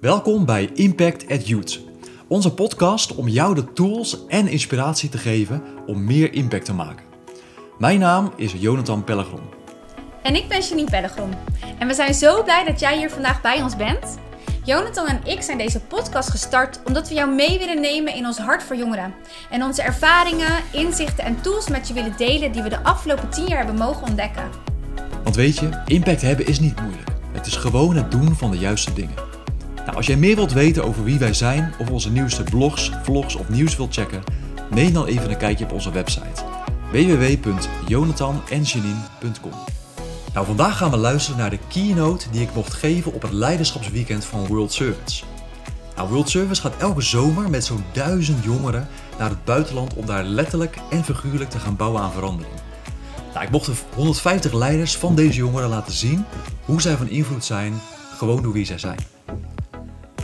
Welkom bij Impact at Youth. Onze podcast om jou de tools en inspiratie te geven om meer impact te maken. Mijn naam is Jonathan Pellegrom. En ik ben Janine Pellegrom. En we zijn zo blij dat jij hier vandaag bij ons bent. Jonathan en ik zijn deze podcast gestart omdat we jou mee willen nemen in ons hart voor jongeren. En onze ervaringen, inzichten en tools met je willen delen die we de afgelopen 10 jaar hebben mogen ontdekken. Want weet je, impact hebben is niet moeilijk. Het is gewoon het doen van de juiste dingen. Nou, als jij meer wilt weten over wie wij zijn of onze nieuwste blogs, vlogs of nieuws wilt checken, neem dan even een kijkje op onze website www.jonathanenjanine.com. Nou, vandaag gaan we luisteren naar de keynote die ik mocht geven op het leiderschapsweekend van World Service. Nou, World Service gaat elke zomer met zo'n duizend jongeren naar het buitenland om daar letterlijk en figuurlijk te gaan bouwen aan verandering. Nou, ik mocht de 150 leiders van deze jongeren laten zien hoe zij van invloed zijn, gewoon door wie zij zijn.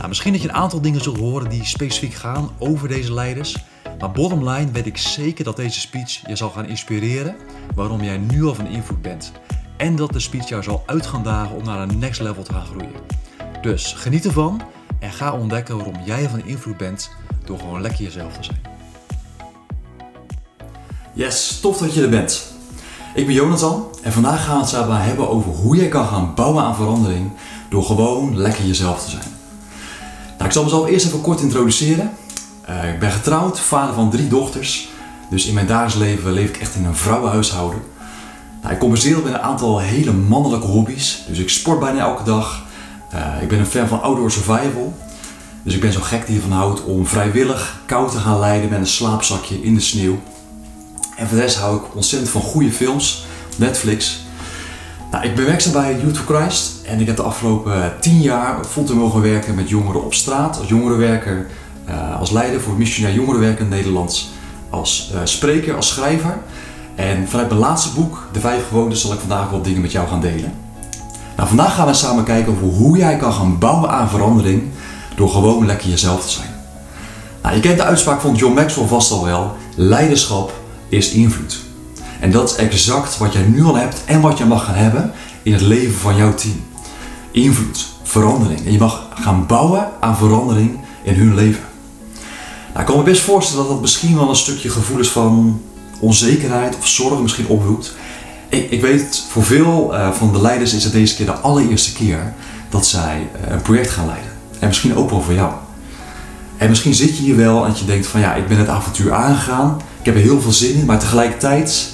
Nou, misschien dat je een aantal dingen zult horen die specifiek gaan over deze leiders. Maar bottom line weet ik zeker dat deze speech je zal gaan inspireren waarom jij nu al van invloed bent. En dat de speech jou zal uit gaan dagen om naar een next level te gaan groeien. Dus geniet ervan en ga ontdekken waarom jij van invloed bent door gewoon lekker jezelf te zijn. Yes, tof dat je er bent. Ik ben Jonathan en vandaag gaan we het samen hebben over hoe jij kan gaan bouwen aan verandering door gewoon lekker jezelf te zijn. Ik zal mezelf eerst even kort introduceren. Uh, ik ben getrouwd, vader van drie dochters. Dus in mijn dagelijks leven leef ik echt in een vrouwenhuishouden. Nou, ik compenseer met een aantal hele mannelijke hobby's. Dus ik sport bijna elke dag. Uh, ik ben een fan van outdoor survival. Dus ik ben zo gek die ervan houdt om vrijwillig koud te gaan leiden met een slaapzakje in de sneeuw. En voor de rest hou ik ontzettend van goede films, Netflix. Nou, ik ben werkzaam bij Youth for Christ en ik heb de afgelopen tien jaar fulltime mogen werken met jongeren op straat, als jongerenwerker, uh, als leider voor missionair jongerenwerk in Nederland, als uh, spreker, als schrijver. En vanuit mijn laatste boek, De Vijf Gewoontes, zal ik vandaag wat dingen met jou gaan delen. Nou, vandaag gaan we samen kijken over hoe jij kan gaan bouwen aan verandering door gewoon lekker jezelf te zijn. Nou, je kent de uitspraak van John Maxwell vast al wel: leiderschap is invloed. En dat is exact wat jij nu al hebt en wat je mag gaan hebben in het leven van jouw team. Invloed, verandering. En je mag gaan bouwen aan verandering in hun leven. Nou, ik kan me best voorstellen dat dat misschien wel een stukje gevoelens van onzekerheid of zorg misschien oproept. Ik, ik weet, voor veel uh, van de leiders is het deze keer de allereerste keer dat zij uh, een project gaan leiden. En misschien ook wel voor jou. En misschien zit je hier wel en je denkt van ja, ik ben het avontuur aangegaan. Ik heb er heel veel zin in, maar tegelijkertijd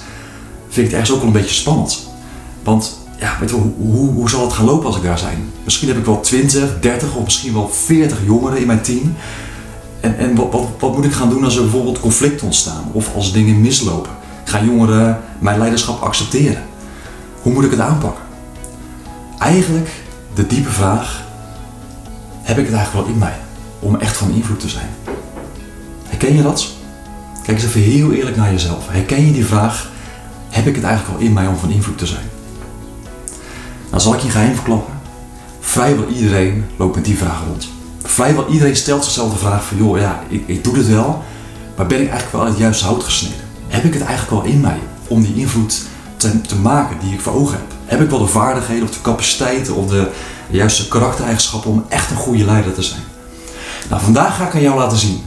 vind ik het ergens ook wel een beetje spannend. Want ja, weet je, hoe, hoe, zal het gaan lopen als ik daar zijn? Misschien heb ik wel 20, 30 of misschien wel 40 jongeren in mijn team. En, en wat, wat, wat moet ik gaan doen als er bijvoorbeeld conflicten ontstaan of als dingen mislopen? Gaan jongeren mijn leiderschap accepteren? Hoe moet ik het aanpakken? Eigenlijk de diepe vraag: heb ik het eigenlijk wel in mij om echt van invloed te zijn? Herken je dat? Kijk eens even heel eerlijk naar jezelf. Herken je die vraag: heb ik het eigenlijk wel in mij om van invloed te zijn? Nou zal ik je geheim verklappen. Vrijwel iedereen loopt met die vraag rond. Vrijwel iedereen stelt zichzelf de vraag van joh, ja, ik, ik doe dit wel, maar ben ik eigenlijk wel het juiste hout gesneden? Heb ik het eigenlijk wel in mij om die invloed te, te maken die ik voor ogen heb? Heb ik wel de vaardigheden of de capaciteiten of de juiste karaktereigenschappen om echt een goede leider te zijn? Nou, vandaag ga ik aan jou laten zien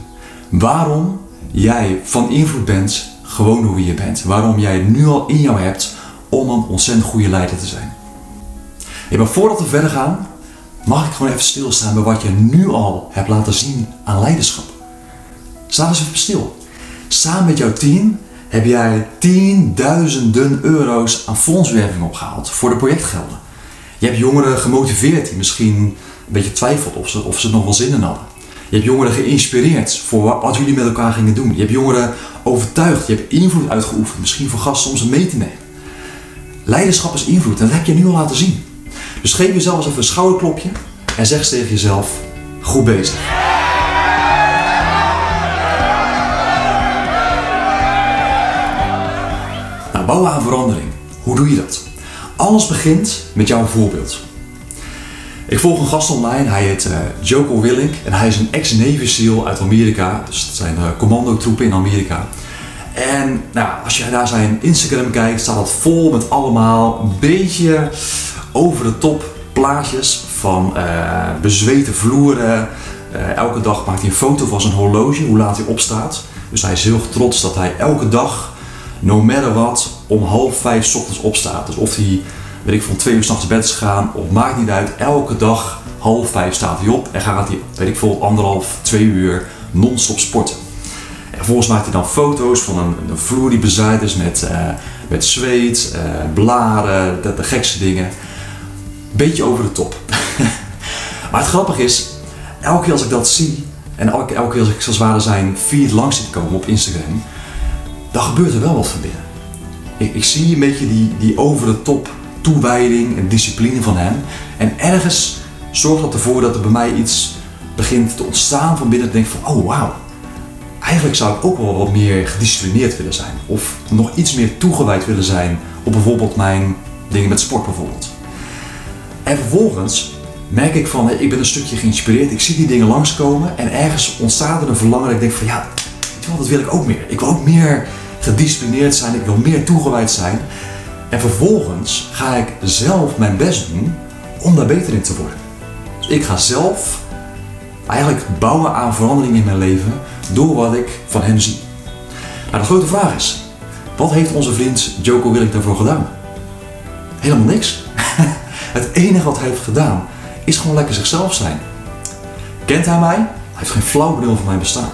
waarom jij van invloed bent gewoon wie je bent. Waarom jij nu al in jou hebt om een ontzettend goede leider te zijn. Maar voordat we verder gaan, mag ik gewoon even stilstaan bij wat je nu al hebt laten zien aan leiderschap. Sta eens even stil. Samen met jouw team heb jij tienduizenden euro's aan fondswerving opgehaald voor de projectgelden. Je hebt jongeren gemotiveerd die misschien een beetje twijfelden of ze, of ze nog wel zin in hadden. Je hebt jongeren geïnspireerd voor wat jullie met elkaar gingen doen. Je hebt jongeren overtuigd. Je hebt invloed uitgeoefend. Misschien voor gasten om ze mee te nemen. Leiderschap is invloed en dat heb je nu al laten zien. Dus geef jezelf eens even een schouderklopje en zeg tegen jezelf: goed bezig. Nou, bouwen aan verandering. Hoe doe je dat? Alles begint met jouw voorbeeld. Ik volg een gast online, hij heet uh, Joko Willink en hij is een ex-Navy SEAL uit Amerika. Dus dat zijn uh, commandotroepen in Amerika. En nou, als je naar zijn Instagram kijkt, staat dat vol met allemaal een beetje over de top plaatjes van uh, bezweten vloeren. Elke dag maakt hij een foto van zijn horloge, hoe laat hij opstaat. Dus hij is heel trots dat hij elke dag, no matter what, om half vijf ochtends opstaat. Dus of hij, weet ik van twee uur s'nachts bed is gegaan, of maakt niet uit, elke dag half vijf staat hij op en gaat hij, weet ik veel, anderhalf, twee uur non-stop sporten. En vervolgens maakt hij dan foto's van een, vloer die bezaaid is met, uh, met zweet, uh, blaren, de, de, gekste dingen. Beetje over de top. maar het grappige is, elke keer als ik dat zie, en elke, elke keer als ik zoals ware zijn feed langs ziet komen op Instagram, dan gebeurt er wel wat van binnen. Ik, ik zie een beetje die, die over de top toewijding en discipline van hem. En ergens zorgt dat ervoor dat er bij mij iets begint te ontstaan van binnen. te denk van, oh wauw, eigenlijk zou ik ook wel wat meer gedisciplineerd willen zijn. Of nog iets meer toegewijd willen zijn op bijvoorbeeld mijn dingen met sport bijvoorbeeld. En vervolgens merk ik van, ik ben een stukje geïnspireerd. Ik zie die dingen langskomen en ergens ontstaat er een verlangen. Dat ik denk van, ja, dat wil ik ook meer. Ik wil ook meer gedisciplineerd zijn. Ik wil meer toegewijd zijn. En vervolgens ga ik zelf mijn best doen om daar beter in te worden. Dus ik ga zelf eigenlijk bouwen aan verandering in mijn leven door wat ik van hem zie. Nou, de grote vraag is, wat heeft onze vriend Joko Willink daarvoor gedaan? Helemaal niks. Het enige wat hij heeft gedaan is gewoon lekker zichzelf zijn. Kent hij mij? Hij heeft geen flauw benul van mijn bestaan.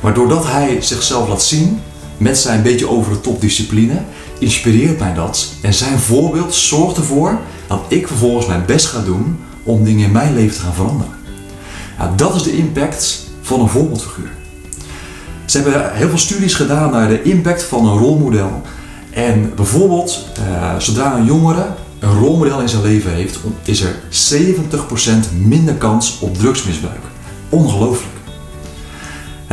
Maar doordat hij zichzelf laat zien met zijn beetje over de top discipline, inspireert mij dat. En zijn voorbeeld zorgt ervoor dat ik vervolgens mijn best ga doen om dingen in mijn leven te gaan veranderen. Nou, dat is de impact van een voorbeeldfiguur. Ze hebben heel veel studies gedaan naar de impact van een rolmodel. En bijvoorbeeld, uh, zodra een jongere een rolmodel in zijn leven heeft, is er 70% minder kans op drugsmisbruik. Ongelooflijk.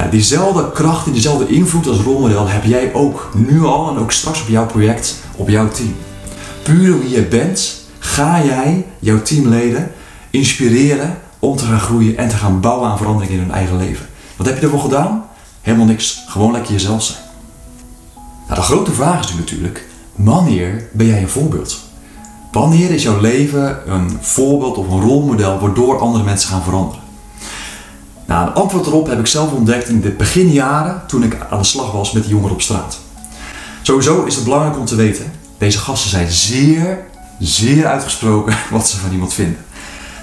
Ja, diezelfde kracht en diezelfde invloed als rolmodel heb jij ook nu al en ook straks op jouw project, op jouw team. Puur wie je bent, ga jij jouw teamleden inspireren om te gaan groeien en te gaan bouwen aan verandering in hun eigen leven. Wat heb je ervoor gedaan? Helemaal niks. Gewoon lekker jezelf zijn. Nou, de grote vraag is natuurlijk, wanneer ben jij een voorbeeld? Wanneer is jouw leven een voorbeeld of een rolmodel waardoor andere mensen gaan veranderen? Nou, een antwoord erop heb ik zelf ontdekt in de beginjaren toen ik aan de slag was met de jongeren op straat. Sowieso is het belangrijk om te weten, deze gasten zijn zeer, zeer uitgesproken wat ze van iemand vinden.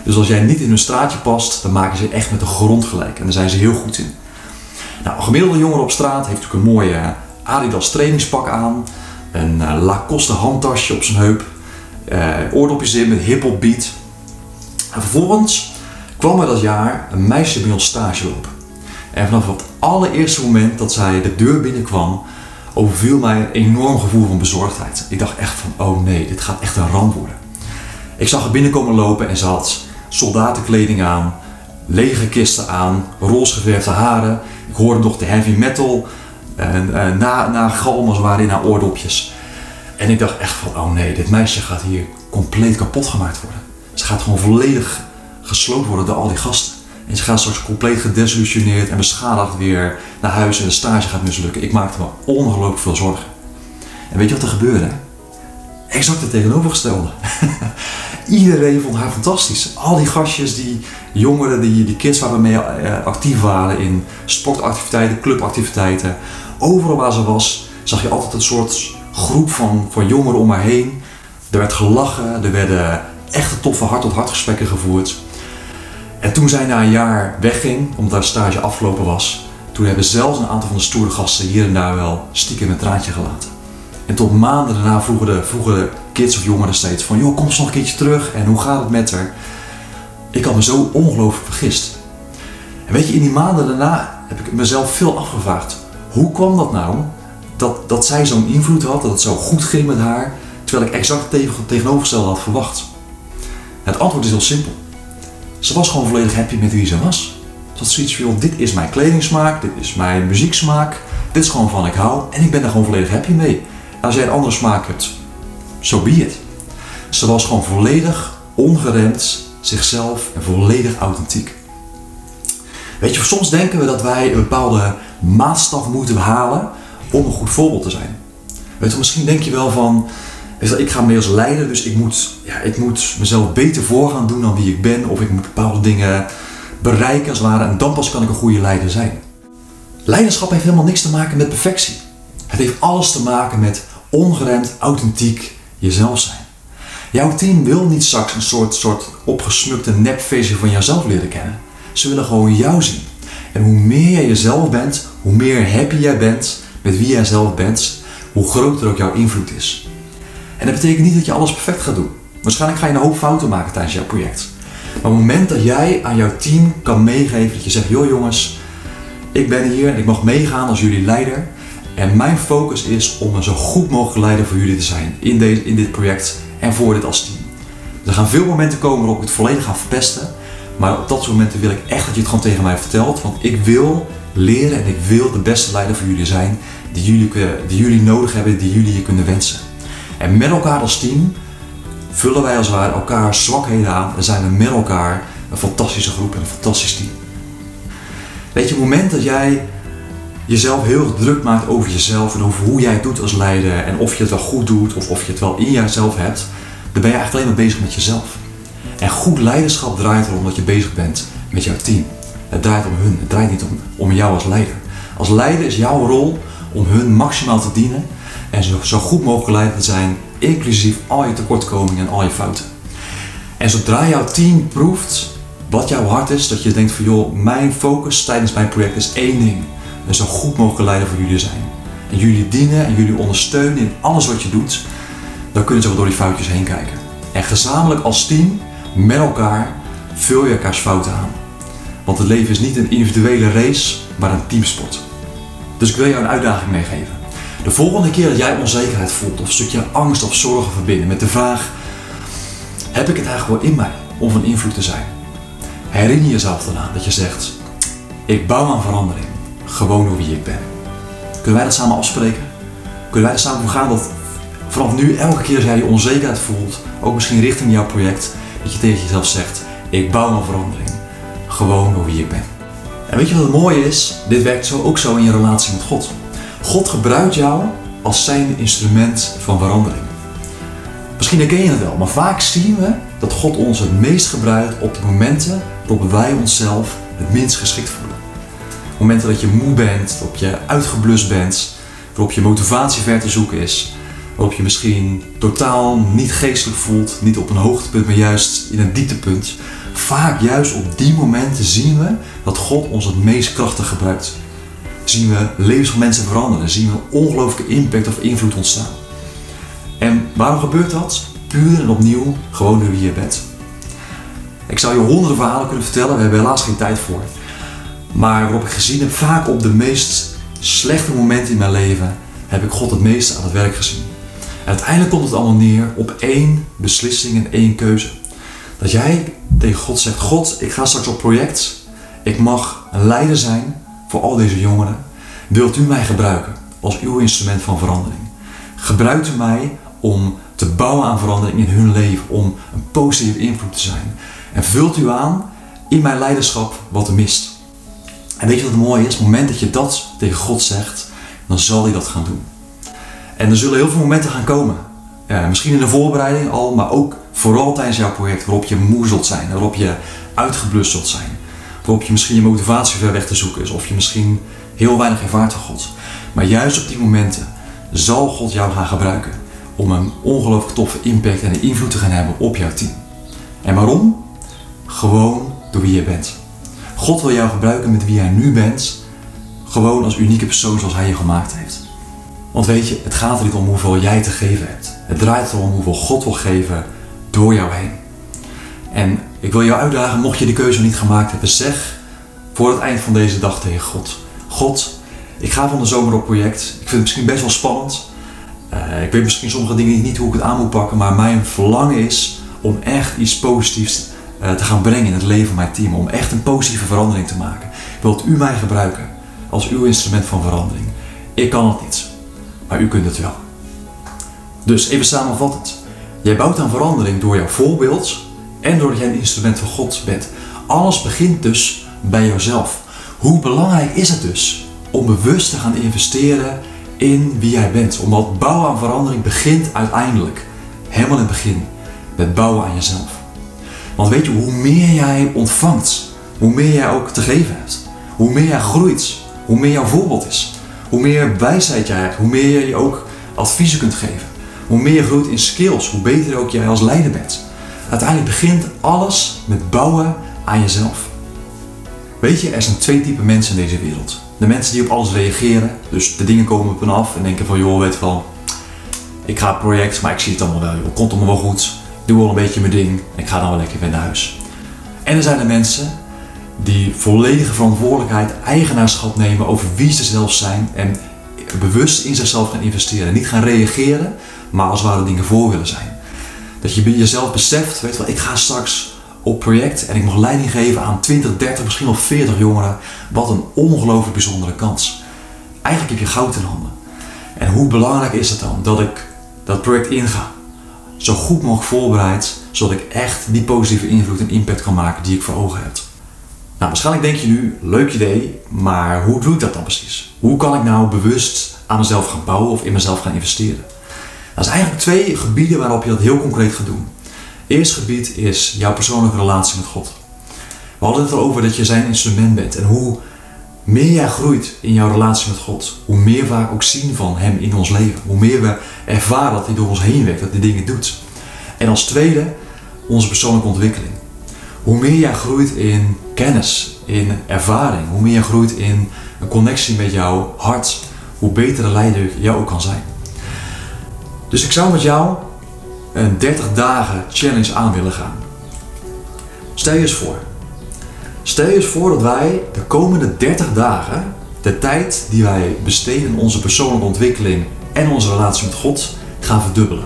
Dus als jij niet in hun straatje past, dan maken ze echt met de grond gelijk. En daar zijn ze heel goed in. Nou, een gemiddelde jongere op straat heeft natuurlijk een mooie Adidas trainingspak aan. Een uh, Lacoste handtasje op zijn heup. Uh, oordopjes in met hip-hop beat. En vervolgens kwam er dat jaar een meisje bij ons stage lopen. En vanaf het allereerste moment dat zij de deur binnenkwam, overviel mij een enorm gevoel van bezorgdheid. Ik dacht echt van, oh nee, dit gaat echt een ramp worden. Ik zag haar binnenkomen lopen en ze had soldatenkleding aan, lege kisten aan, roze haren. Ik hoorde nog de heavy metal en, uh, na, na galmen als waren in haar oordopjes. En ik dacht echt van, oh nee, dit meisje gaat hier compleet kapot gemaakt worden. Ze gaat gewoon volledig gesloopt worden door al die gasten. En ze gaat straks compleet gedesillusioneerd en beschadigd weer naar huis en de stage gaat mislukken. Ik maakte me ongelooflijk veel zorgen. En weet je wat er gebeurde? Exact het tegenovergestelde. Iedereen vond haar fantastisch. Al die gastjes, die jongeren, die, die kids waar we mee uh, actief waren in sportactiviteiten, clubactiviteiten. Overal waar ze was, zag je altijd een soort groep van, van jongeren om haar heen. Er werd gelachen, er werden echte toffe hart-tot-hart gesprekken gevoerd. En toen zij na een jaar wegging, omdat haar stage afgelopen was, toen hebben zelfs een aantal van de stoere gasten hier en daar wel stiekem een traantje gelaten. En tot maanden daarna vroegen de, vroegen de kids of jongeren steeds van, joh, kom eens nog een keertje terug en hoe gaat het met haar? Ik had me zo ongelooflijk vergist. En weet je, in die maanden daarna heb ik mezelf veel afgevraagd. Hoe kwam dat nou dat, dat zij zo'n invloed had, dat het zo goed ging met haar, terwijl ik exact tegen, tegenovergestelde had verwacht? Het antwoord is heel simpel. Ze was gewoon volledig happy met wie ze was. Ze zoiets van, dit is mijn kledingsmaak, dit is mijn muzieksmaak, dit is gewoon van ik hou en ik ben daar gewoon volledig happy mee. Als jij een andere smaak hebt, zo so be. Ze was gewoon volledig ongeremd, zichzelf en volledig authentiek. Weet je, soms denken we dat wij een bepaalde maatstaf moeten behalen om een goed voorbeeld te zijn. Weet je, misschien denk je wel van, is dat ik ga mee als leider, dus ik moet, ja, ik moet mezelf beter voor gaan doen dan wie ik ben. Of ik moet bepaalde dingen bereiken als het ware. En dan pas kan ik een goede leider zijn. Leiderschap heeft helemaal niks te maken met perfectie. Het heeft alles te maken met ongeremd, authentiek jezelf zijn. Jouw team wil niet straks een soort, soort opgesmukte nepversie van jouzelf leren kennen. Ze willen gewoon jou zien. En hoe meer jij jezelf bent, hoe meer happy jij bent met wie jij zelf bent, hoe groter ook jouw invloed is. En dat betekent niet dat je alles perfect gaat doen. Waarschijnlijk ga je een hoop fouten maken tijdens jouw project. Maar op het moment dat jij aan jouw team kan meegeven dat je zegt, joh jongens, ik ben hier en ik mag meegaan als jullie leider. En mijn focus is om een zo goed mogelijk leider voor jullie te zijn in, deze, in dit project en voor dit als team. Er gaan veel momenten komen waarop ik het volledig ga verpesten. Maar op dat soort momenten wil ik echt dat je het gewoon tegen mij vertelt. Want ik wil leren en ik wil de beste leider voor jullie zijn die jullie, die jullie nodig hebben, die jullie je kunnen wensen. En met elkaar als team vullen wij als het ware elkaar zwakheden aan en zijn we met elkaar een fantastische groep en een fantastisch team. Weet je, het moment dat jij jezelf heel druk maakt over jezelf en over hoe jij het doet als leider en of je het wel goed doet of of je het wel in jezelf hebt, dan ben je eigenlijk alleen maar bezig met jezelf. En goed leiderschap draait erom dat je bezig bent met jouw team. Het draait om hun, het draait niet om, om jou als leider. Als leider is jouw rol om hun maximaal te dienen en zo, zo goed mogelijk leider te zijn, inclusief al je tekortkomingen en al je fouten. En zodra jouw team proeft wat jouw hart is, dat je denkt van joh, mijn focus tijdens mijn project is één ding. En zo goed mogelijk leider voor jullie zijn. En jullie dienen en jullie ondersteunen in alles wat je doet, dan kunnen ze wel door die foutjes heen kijken. En gezamenlijk als team, met elkaar, vul je elkaars fouten aan. Want het leven is niet een individuele race, maar een teamsport. Dus ik wil jou een uitdaging meegeven. De volgende keer dat jij onzekerheid voelt, of een stukje angst of zorgen verbinden met de vraag: heb ik het eigenlijk wel in mij om van invloed te zijn? Herinner jezelf eraan dat je zegt: ik bouw aan verandering, gewoon door wie ik ben. Kunnen wij dat samen afspreken? Kunnen wij er samen voor gaan dat vanaf nu elke keer als jij je onzekerheid voelt, ook misschien richting jouw project, dat je tegen jezelf zegt: ik bouw aan verandering, gewoon door wie ik ben. En weet je wat het mooie is? Dit werkt zo ook zo in je relatie met God. God gebruikt jou als zijn instrument van verandering. Misschien herken je het wel, maar vaak zien we dat God ons het meest gebruikt op de momenten waarop wij onszelf het minst geschikt voelen. Momenten dat je moe bent, waarop je uitgeblust bent, waarop je motivatie ver te zoeken is, waarop je misschien totaal niet geestelijk voelt, niet op een hoogtepunt, maar juist in een dieptepunt. Vaak juist op die momenten zien we dat God ons het meest krachtig gebruikt. Zien we levens van mensen veranderen, zien we ongelooflijke impact of invloed ontstaan. En waarom gebeurt dat? Puur en opnieuw gewoon door wie je bent. Ik zou je honderden verhalen kunnen vertellen, we hebben helaas geen tijd voor. Maar waarop ik gezien heb, vaak op de meest slechte momenten in mijn leven, heb ik God het meest aan het werk gezien. En uiteindelijk komt het allemaal neer op één beslissing en één keuze. Dat jij tegen God zegt: God, ik ga straks op project. Ik mag een leider zijn voor al deze jongeren. Wilt u mij gebruiken als uw instrument van verandering? Gebruikt u mij om te bouwen aan verandering in hun leven, om een positieve invloed te zijn. En vult u aan in mijn leiderschap wat er mist. En weet je wat het mooie is? Op het moment dat je dat tegen God zegt, dan zal hij dat gaan doen. En er zullen heel veel momenten gaan komen. Misschien in de voorbereiding al, maar ook vooral tijdens jouw project, waarop je moe zult zijn, waarop je uitgeblust zult zijn. Waarop je misschien je motivatie ver weg te zoeken is, of je misschien heel weinig ervaart van God. Maar juist op die momenten zal God jou gaan gebruiken om een ongelooflijk toffe impact en invloed te gaan hebben op jouw team. En waarom? Gewoon door wie je bent. God wil jou gebruiken met wie jij nu bent, gewoon als unieke persoon zoals Hij je gemaakt heeft. Want weet je, het gaat er niet om hoeveel jij te geven hebt. Het draait erom hoeveel God wil geven door jou heen. En ik wil jou uitdagen, mocht je de keuze niet gemaakt hebben, zeg voor het eind van deze dag tegen God. God, ik ga van de zomer op project. Ik vind het misschien best wel spannend. Uh, ik weet misschien sommige dingen niet hoe ik het aan moet pakken, maar mijn verlangen is om echt iets positiefs uh, te gaan brengen in het leven van mijn team. Om echt een positieve verandering te maken. Wilt u mij gebruiken als uw instrument van verandering? Ik kan het niet, maar u kunt het wel. Dus even samenvattend. Jij bouwt aan verandering door jouw voorbeeld en doordat jij een instrument van God bent. Alles begint dus bij jouzelf. Hoe belangrijk is het dus om bewust te gaan investeren in wie jij bent. Omdat bouwen aan verandering begint uiteindelijk, helemaal in het begin, met bouwen aan jezelf. Want weet je, hoe meer jij ontvangt, hoe meer jij ook te geven hebt. Hoe meer jij groeit, hoe meer jouw voorbeeld is. Hoe meer wijsheid jij hebt, hoe meer je ook adviezen kunt geven. Hoe meer je groeit in skills, hoe beter ook jij als leider bent. Uiteindelijk begint alles met bouwen aan jezelf. Weet je, er zijn twee typen mensen in deze wereld. De mensen die op alles reageren, dus de dingen komen op en af en denken van joh, weet wel, ik ga het project, maar ik zie het allemaal wel, joh, komt allemaal wel goed. Ik doe wel een beetje mijn ding en ik ga dan wel lekker weer naar huis. En er zijn de mensen die volledige verantwoordelijkheid, eigenaarschap nemen over wie ze zelf zijn en bewust in zichzelf gaan investeren. Niet gaan reageren, maar als ware dingen voor willen zijn. Dat je jezelf beseft, weet wel, ik ga straks op project en ik mag leiding geven aan 20, 30, misschien wel 40 jongeren. Wat een ongelooflijk bijzondere kans. Eigenlijk heb je goud in handen. En hoe belangrijk is het dan dat ik dat project inga? Zo goed mogelijk voorbereid, zodat ik echt die positieve invloed en impact kan maken die ik voor ogen heb. Nou, waarschijnlijk denk je nu, leuk idee, maar hoe doe ik dat dan precies? Hoe kan ik nou bewust aan mezelf gaan bouwen of in mezelf gaan investeren? Dat is eigenlijk twee gebieden waarop je dat heel concreet gaat doen. Eerste gebied is jouw persoonlijke relatie met God. We hadden het al over dat je zijn instrument bent en hoe meer jij groeit in jouw relatie met God, hoe meer we ook zien van Hem in ons leven. Hoe meer we ervaren dat Hij door ons heen werkt, dat Hij dingen doet. En als tweede, onze persoonlijke ontwikkeling. Hoe meer jij groeit in kennis, in ervaring, hoe meer jij groeit in een connectie met jouw hart, hoe beter de leider jou ook kan zijn. Dus ik zou met jou een 30 dagen challenge aan willen gaan. Stel je eens voor. Stel je eens voor dat wij de komende 30 dagen de tijd die wij besteden in onze persoonlijke ontwikkeling en onze relatie met God gaan verdubbelen.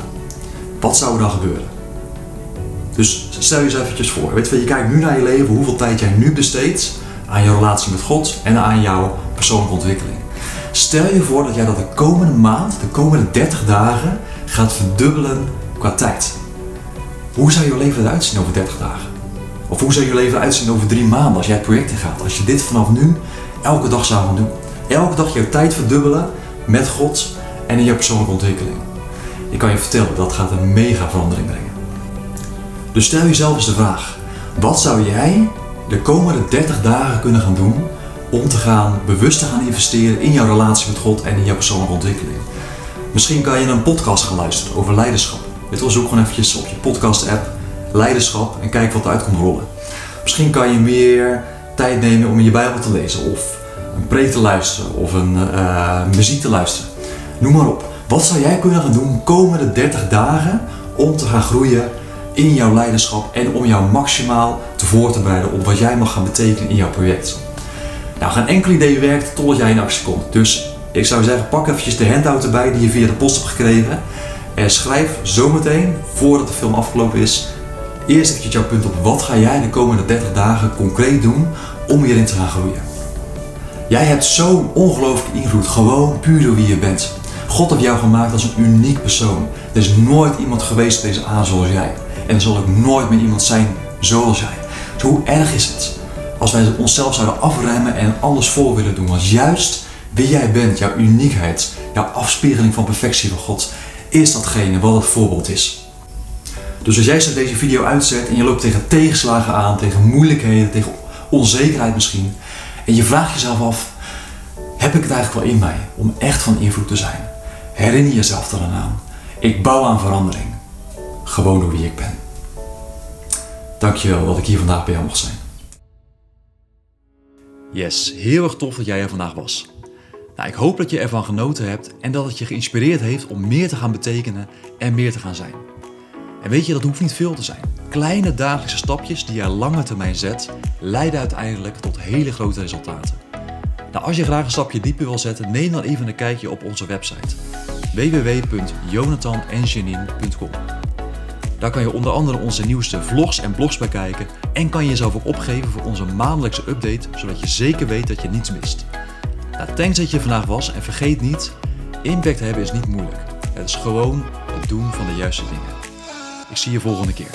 Wat zou er dan gebeuren? Dus stel je eens eventjes voor. Weet je, je kijkt nu naar je leven, hoeveel tijd jij nu besteedt aan je relatie met God en aan jouw persoonlijke ontwikkeling. Stel je voor dat jij dat de komende maand, de komende 30 dagen, gaat verdubbelen qua tijd. Hoe zou je leven eruit zien over 30 dagen? Of hoe zou je leven eruit zien over drie maanden als jij het project ingaat? Als je dit vanaf nu elke dag zou gaan doen. Elke dag jouw tijd verdubbelen met God en in je persoonlijke ontwikkeling. Ik kan je vertellen, dat gaat een mega verandering brengen. Dus stel jezelf eens de vraag: wat zou jij de komende 30 dagen kunnen gaan doen om te gaan bewust te gaan investeren in jouw relatie met God en in jouw persoonlijke ontwikkeling? Misschien kan je een podcast gaan luisteren over leiderschap. Dit was zoek gewoon eventjes op je podcast app leiderschap en kijk wat eruit komt rollen. Misschien kan je meer tijd nemen om je Bijbel te lezen of een preek te luisteren of een uh, muziek te luisteren. Noem maar op. Wat zou jij kunnen gaan doen de komende 30 dagen om te gaan groeien in jouw leiderschap en om jou maximaal te voor te bereiden op wat jij mag gaan betekenen in jouw project? Nou, geen enkel idee werkt totdat jij in actie komt. Dus ik zou zeggen, pak eventjes de handout erbij die je via de post hebt gekregen. En schrijf zometeen, voordat de film afgelopen is, eerst eventjes jouw punt op. Wat ga jij de komende 30 dagen concreet doen om hierin te gaan groeien? Jij hebt zo'n ongelooflijke invloed, gewoon puur door wie je bent. God heeft jou gemaakt als een uniek persoon. Er is nooit iemand geweest op deze aarde zoals jij. En er zal ook nooit meer iemand zijn zoals jij. Dus hoe erg is het als wij onszelf zouden afremmen en alles voor willen doen? Want juist wie jij bent, jouw uniekheid, jouw afspiegeling van perfectie van God, is datgene wat het voorbeeld is. Dus als jij zo deze video uitzet en je loopt tegen tegenslagen aan, tegen moeilijkheden, tegen onzekerheid misschien, en je vraagt jezelf af, heb ik het eigenlijk wel in mij om echt van invloed te zijn? Herinner jezelf dan aan. Ik bouw aan verandering. Gewoon door wie ik ben. Dankjewel dat ik hier vandaag bij jou mocht zijn. Yes, heel erg tof dat jij er vandaag was. Nou, ik hoop dat je ervan genoten hebt en dat het je geïnspireerd heeft om meer te gaan betekenen en meer te gaan zijn. En weet je, dat hoeft niet veel te zijn. Kleine dagelijkse stapjes die je lange termijn zet, leiden uiteindelijk tot hele grote resultaten. Nou, als je graag een stapje dieper wil zetten, neem dan even een kijkje op onze website www.jonathanenjanine.com. Daar kan je onder andere onze nieuwste vlogs en blogs bekijken en kan je jezelf ook opgeven voor onze maandelijkse update, zodat je zeker weet dat je niets mist. Nou, thanks dat je vandaag was en vergeet niet, impact hebben is niet moeilijk. Het is gewoon het doen van de juiste dingen. Ik zie je volgende keer.